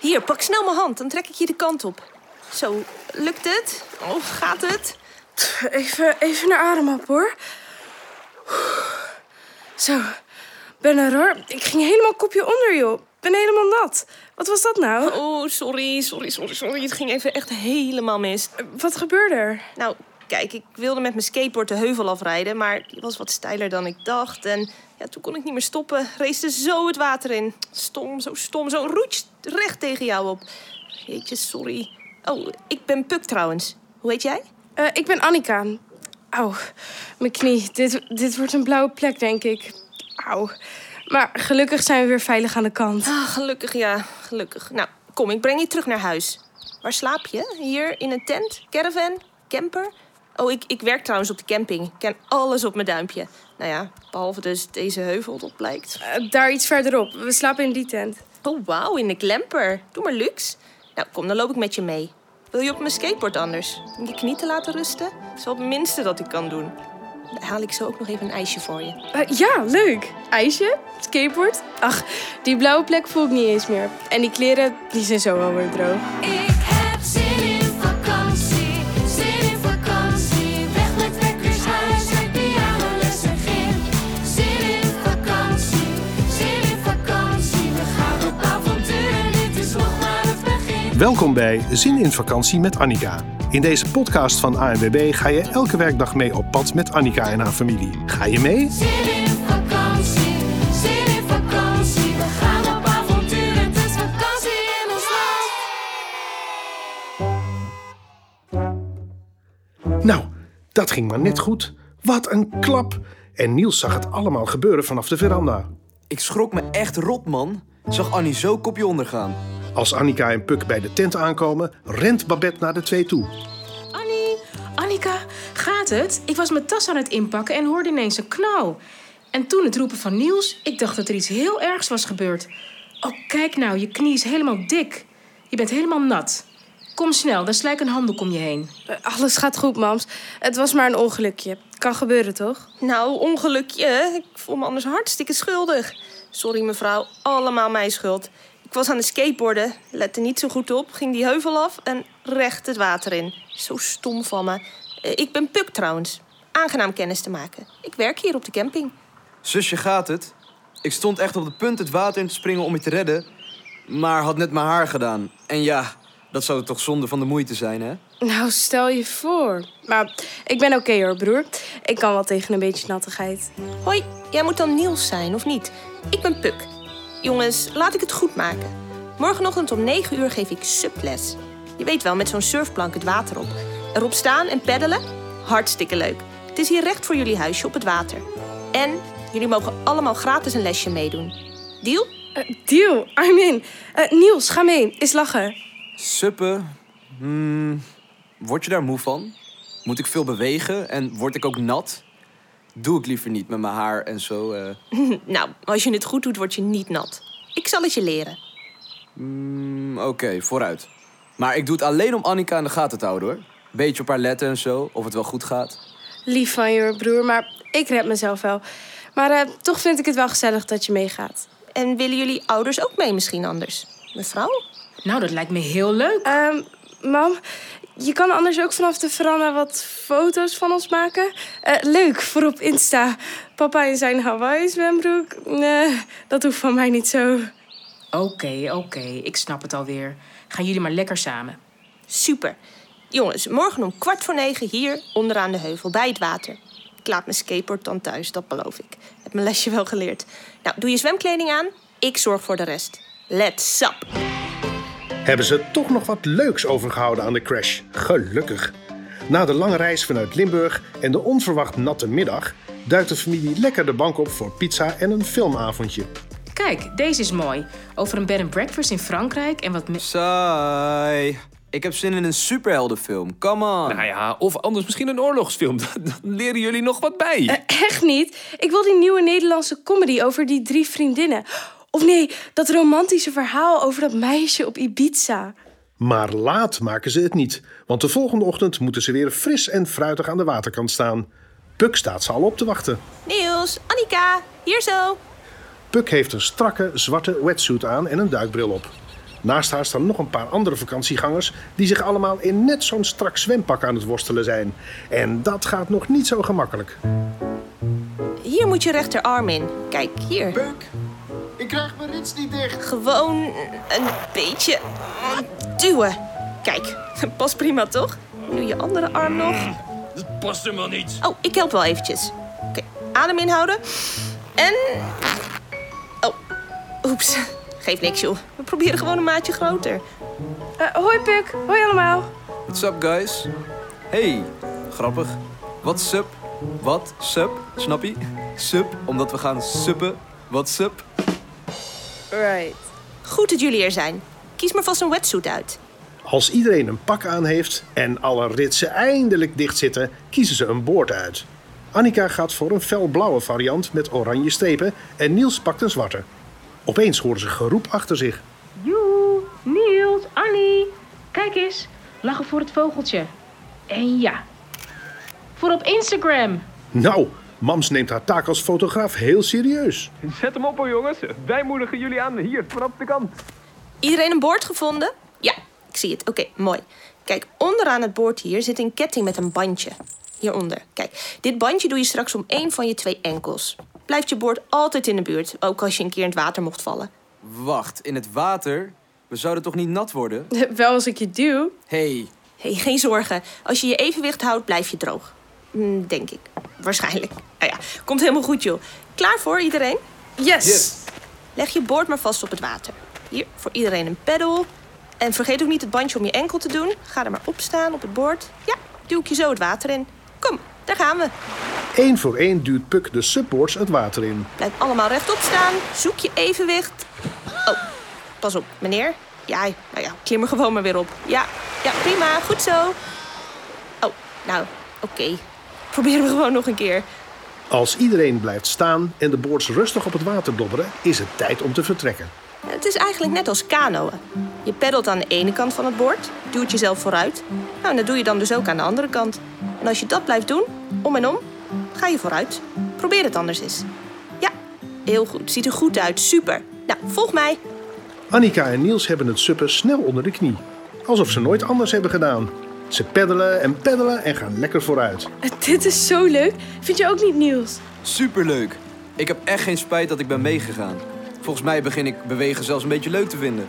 Hier, pak snel mijn hand, dan trek ik je de kant op. Zo, lukt het? Of gaat het? Even, even naar adem op, hoor. Zo, ben er hoor. Ik ging helemaal kopje onder, joh. Ben helemaal nat. Wat was dat nou? Oh, sorry, sorry, sorry, sorry. Het ging even echt helemaal mis. Wat gebeurde er? Nou, kijk, ik wilde met mijn skateboard de heuvel afrijden, maar die was wat steiler dan ik dacht. En ja, toen kon ik niet meer stoppen. Race zo het water in. Stom, zo stom, zo roets recht tegen jou op. Jeetje, sorry. Oh, ik ben Puk trouwens. Hoe heet jij? Uh, ik ben Annika. Auw, mijn knie. Dit, dit wordt een blauwe plek, denk ik. Auw. Maar gelukkig zijn we weer veilig aan de kant. Ah, gelukkig, ja. Gelukkig. Nou, kom, ik breng je terug naar huis. Waar slaap je? Hier in een tent? Caravan? Camper? Oh, ik, ik werk trouwens op de camping. Ik ken alles op mijn duimpje. Nou ja, behalve dus deze heuvel, dat blijkt. Uh, daar iets verderop. We slapen in die tent. Oh, wauw, in de klemper. Doe maar luxe. Nou, kom, dan loop ik met je mee. Wil je op mijn skateboard anders? Om je knie te laten rusten? Dat is wel het minste dat ik kan doen. Dan haal ik zo ook nog even een ijsje voor je. Uh, ja, leuk. IJsje? Skateboard? Ach, die blauwe plek voel ik niet eens meer. En die kleren, die zijn zo wel weer droog. Welkom bij Zin in Vakantie met Annika. In deze podcast van ANWB ga je elke werkdag mee op pad met Annika en haar familie. Ga je mee? Zin in vakantie, zin in vakantie. We gaan op avontuur, het is vakantie in ons land. Nou, dat ging maar net goed. Wat een klap! En Niels zag het allemaal gebeuren vanaf de veranda. Ik schrok me echt rot, man. Zag Annie zo kopje ondergaan. Als Annika en Puk bij de tent aankomen, rent Babette naar de twee toe. Annie, Annika, gaat het? Ik was mijn tas aan het inpakken en hoorde ineens een knal. En toen het roepen van Niels, ik dacht dat er iets heel ergs was gebeurd. Oh, kijk nou, je knie is helemaal dik. Je bent helemaal nat. Kom snel, dan slijk een handdoek om je heen. Uh, alles gaat goed, mams. Het was maar een ongelukje. Kan gebeuren, toch? Nou, ongelukje. Ik voel me anders hartstikke schuldig. Sorry mevrouw, allemaal mijn schuld. Ik was aan het skateboarden, lette niet zo goed op, ging die heuvel af en recht het water in. Zo stom van me. Eh, Ik ben Puk trouwens. Aangenaam kennis te maken. Ik werk hier op de camping. Zusje, gaat het? Ik stond echt op de punt het water in te springen om je te redden. Maar had net mijn haar gedaan. En ja, dat zou toch zonde van de moeite zijn, hè? Nou, stel je voor. Maar ik ben oké hoor, broer. Ik kan wel tegen een beetje nattigheid. Hoi, jij moet dan Niels zijn, of niet? Ik ben Puk. Jongens, laat ik het goed maken. Morgenochtend om 9 uur geef ik subles. Je weet wel, met zo'n surfplank het water op. Erop staan en peddelen? Hartstikke leuk. Het is hier recht voor jullie huisje op het water. En jullie mogen allemaal gratis een lesje meedoen. Deal? Uh, deal, I'm in. Uh, Niels, ga mee. Is lachen. Suppen? Hmm, word je daar moe van? Moet ik veel bewegen en word ik ook nat? Doe ik liever niet met mijn haar en zo. eh. nou, als je het goed doet, word je niet nat. Ik zal het je leren. Hmm, Oké, vooruit. Maar ik doe het alleen om Annika in de gaten te houden, hoor. Beetje op haar letten en zo, of het wel goed gaat. Lief van je broer, maar ik red mezelf wel. Maar eh, toch vind ik het wel gezellig dat je meegaat. En willen jullie ouders ook mee misschien anders? Mevrouw? Nou, dat lijkt me heel leuk. Ehm, mam, je kan anders ook vanaf de veranda wat foto's van ons maken. Eh, leuk, voor op Insta. Papa in zijn Hawaii-zwembroek. Nee, dat hoeft van mij niet zo. Oké, oké, ik snap het alweer. Gaan jullie maar lekker samen. Super. Jongens, morgen om kwart voor negen hier onderaan de heuvel bij het water. Ik laat mijn skateboard dan thuis, dat beloof ik. Heb mijn lesje wel geleerd. Nou, doe je zwemkleding aan. Ik zorg voor de rest. Let's up. Hebben ze toch nog wat leuks overgehouden aan de crash? Gelukkig. Na de lange reis vanuit Limburg en de onverwacht natte middag... duikt de familie lekker de bank op voor pizza en een filmavondje. Kijk, deze is mooi. Over een bed and breakfast in Frankrijk en wat... me- Saai. Ik heb zin in een superheldenfilm. Come on. Nou ja, of anders misschien een oorlogsfilm. Dan leren jullie nog wat bij. Eh, echt niet. Ik wil die nieuwe Nederlandse comedy over die drie vriendinnen. Of nee, dat romantische verhaal over dat meisje op Ibiza. Maar laat maken ze het niet, want de volgende ochtend moeten ze weer fris en fruitig aan de waterkant staan. Puk staat ze al op te wachten. Niels, Annika, hier zo. Puk heeft een strakke zwarte wetsuit aan en een duikbril op. Naast haar staan nog een paar andere vakantiegangers die zich allemaal in net zo'n strak zwempak aan het worstelen zijn. En dat gaat nog niet zo gemakkelijk. Hier moet je rechterarm in. Kijk, hier. Puk, ik krijg mijn rits niet dicht. Gewoon een beetje duwen. Kijk, past prima toch? Nu je andere arm nog. Dat past helemaal niet. Oh, ik help wel eventjes. Oké, adem inhouden. En... Oh, oeps. Geeft niks, joh. We proberen gewoon een maatje groter. Eh, hoi Puk, hoi allemaal. What's up, guys? Hey, grappig. Wat sup? Wat sup? Snap je? Sup, omdat we gaan suppen. Wat sup? Right. Goed dat jullie er zijn. Kies maar vast een wetsuit uit. Als iedereen een pak aan heeft en alle ritsen eindelijk dicht zitten, kiezen ze een boord uit. Annika gaat voor een felblauwe variant met oranje strepen en Niels pakt een zwarte. Opeens horen ze geroep achter zich. Joe, Niels, Annie. Kijk eens, lachen voor het vogeltje. En ja, voor op Instagram. Nou, Mams neemt haar taak als fotograaf heel serieus. Zet hem op hoor, jongens. Wij moedigen jullie aan. Hier, vanaf de kant. Iedereen een boord gevonden? Ja, ik zie het. Oké, mooi. Kijk, onderaan het boord hier zit een ketting met een bandje. Hieronder. Kijk, dit bandje doe je straks om één van je twee enkels. Blijft je boord altijd in de buurt, ook als je een keer in het water mocht vallen. Wacht, in het water? We zouden toch niet nat worden? Wel als ik je duw. Hey, Hé, geen zorgen. Als je je evenwicht houdt, blijf je droog. Hm, denk ik. Waarschijnlijk. Nou ja, komt helemaal goed, joh. Klaar voor iedereen? Yes. Yes. Leg je boord maar vast op het water. Hier, voor iedereen een peddel. En vergeet ook niet het bandje om je enkel te doen. Ga er maar op staan op het bord. Ja, duw ik je zo het water in. Kom, daar gaan we. Eén voor één duwt Puk de subboards het water in. Blijf allemaal rechtop staan. Zoek je evenwicht. Oh, pas op, meneer. Ja, nou ja, klim er gewoon maar weer op. Ja, ja, prima. Goed zo. Oh, nou, oké. Proberen we gewoon nog een keer. Als iedereen blijft staan en de boards rustig op het water dobberen, is het tijd om te vertrekken. Het is eigenlijk net als kanoën. Je peddelt aan de ene kant van het bord, duwt jezelf vooruit. Nou, en dat doe je dan dus ook aan de andere kant. En als je dat blijft doen, om en om, ga je vooruit. Probeer het anders eens. Ja, heel goed. Ziet er goed uit. Super. Nou, volg mij. Annika en Niels hebben het suppen snel onder de knie. Alsof ze nooit anders hebben gedaan. Ze peddelen en peddelen en gaan lekker vooruit. Eh, Dit is zo leuk. Vind je ook niet, Niels? superleuk. Ik heb echt geen spijt dat ik ben meegegaan. Volgens mij begin ik bewegen zelfs een beetje leuk te vinden.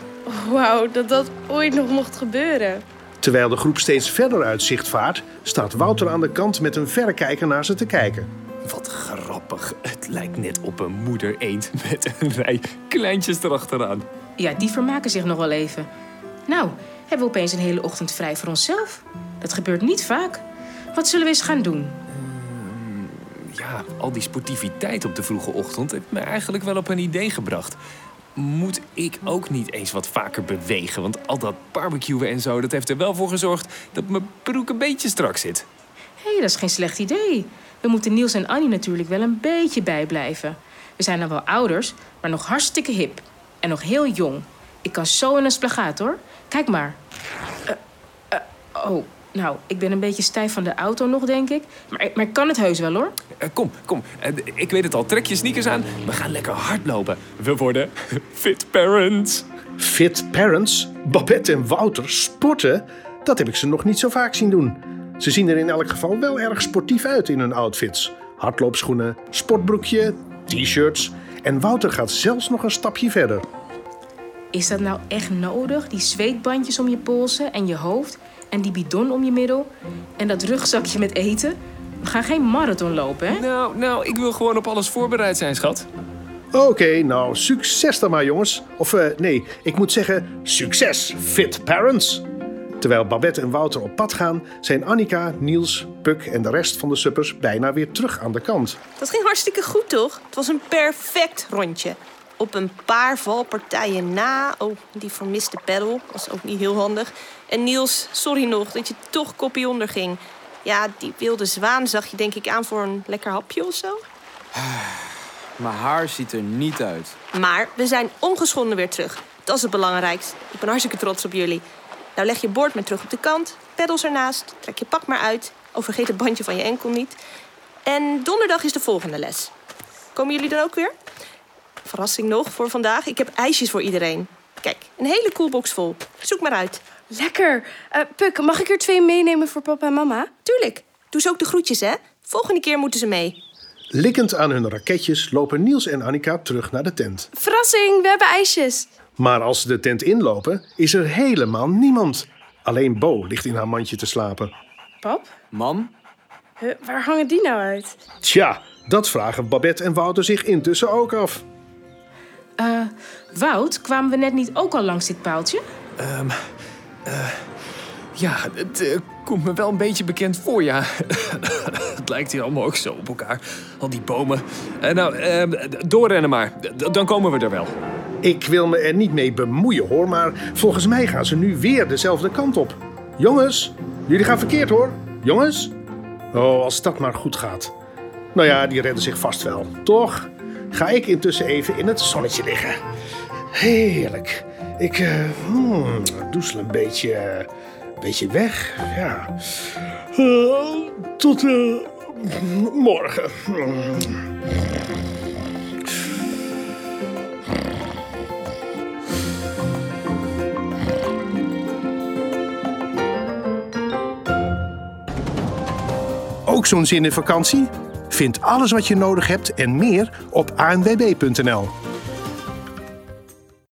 Wauw, dat dat ooit nog mocht gebeuren. Terwijl de groep steeds verder uit zicht vaart, staat Wouter aan de kant met een verrekijker naar ze te kijken. Wat grappig. Het lijkt net op een moeder eend met een rij kleintjes erachteraan. Ja, die vermaken zich nog wel even. Nou, hebben we opeens een hele ochtend vrij voor onszelf. Dat gebeurt niet vaak. Wat zullen we eens gaan doen? Ja, al die sportiviteit op de vroege ochtend heeft me eigenlijk wel op een idee gebracht. Moet ik ook niet eens wat vaker bewegen? Want al dat barbecuen en zo, dat heeft er wel voor gezorgd dat mijn broek een beetje strak zit. Hé, dat is geen slecht idee. We moeten Niels en Annie natuurlijk wel een beetje bijblijven. We zijn dan wel ouders, maar nog hartstikke hip. En nog heel jong. Ik kan zo in een splagaat, hoor. Kijk maar. Eh, eh, oh, nou, ik ben een beetje stijf van de auto nog, denk ik. Maar, maar ik kan het heus wel, hoor. Eh, kom, kom. Ik weet het al. Trek je sneakers aan. We gaan lekker hardlopen. We worden fit parents. Fit parents, Babette en Wouter sporten, dat heb ik ze nog niet zo vaak zien doen. Ze zien er in elk geval wel erg sportief uit in hun outfits. Hardloopschoenen, sportbroekje, t-shirts. En Wouter gaat zelfs nog een stapje verder. Is dat nou echt nodig? Die zweetbandjes om je polsen en je hoofd. En die bidon om je middel. En dat rugzakje met eten. We gaan geen marathon lopen, hè? Nou, nou, ik wil gewoon op alles voorbereid zijn, schat. Oké, nou, succes dan maar, jongens. Of eh, nee, ik moet zeggen, succes, fit parents. Terwijl Babette en Wouter op pad gaan, zijn Annika, Niels, Puk en de rest van de suppers bijna weer terug aan de kant. Dat ging hartstikke goed, toch? Het was een perfect rondje. Op een paar valpartijen na. Oh, die vermiste peddel. Was ook niet heel handig. En Niels, sorry nog dat je toch koppie onder ging. Ja, die wilde zwaan zag je denk ik aan voor een lekker hapje of zo. Mijn haar ziet er niet uit. Maar we zijn ongeschonden weer terug. Dat is het belangrijkste. Ik ben hartstikke trots op jullie. Nou, leg je bord maar terug op de kant. Peddels ernaast. Trek je pak maar uit. Oh, vergeet het bandje van je enkel niet. En donderdag is de volgende les. Komen jullie dan ook weer? Verrassing nog voor vandaag. Ik heb ijsjes voor iedereen. Kijk, een hele koelbox vol. Zoek maar uit. Lekker. Eh, Puk, mag ik er twee meenemen voor papa en mama? Tuurlijk. Doe ze ook de groetjes, hè? Volgende keer moeten ze mee. Likkend aan hun raketjes lopen Niels en Annika terug naar de tent. Verrassing, we hebben ijsjes. Maar als ze de tent inlopen, is er helemaal niemand. Alleen Bo ligt in haar mandje te slapen. Pap, Mam? huh, waar hangen die nou uit? Tja, dat vragen Babette en Wouter zich intussen ook af. Eh, Wout, kwamen we net niet ook al langs dit paaltje? Ja, het eh, komt me wel een beetje bekend voor, ja. het lijkt hier allemaal ook zo op elkaar. Al die bomen. Eh, nou, eh, doorrennen maar. D- dan komen we er wel. Ik wil me er niet mee bemoeien hoor, maar volgens mij gaan ze nu weer dezelfde kant op. Jongens, jullie gaan verkeerd hoor. Jongens? Oh, als dat maar goed gaat. Nou ja, die redden zich vast wel. Toch? Ga ik intussen even in het zonnetje liggen. Heerlijk. Ik eh hmm, doezel een beetje, eh, beetje weg. Ja. Eh, tot morgen. Ook zo'n zin in vakantie? Vind alles wat je nodig hebt en meer op anwb.nl.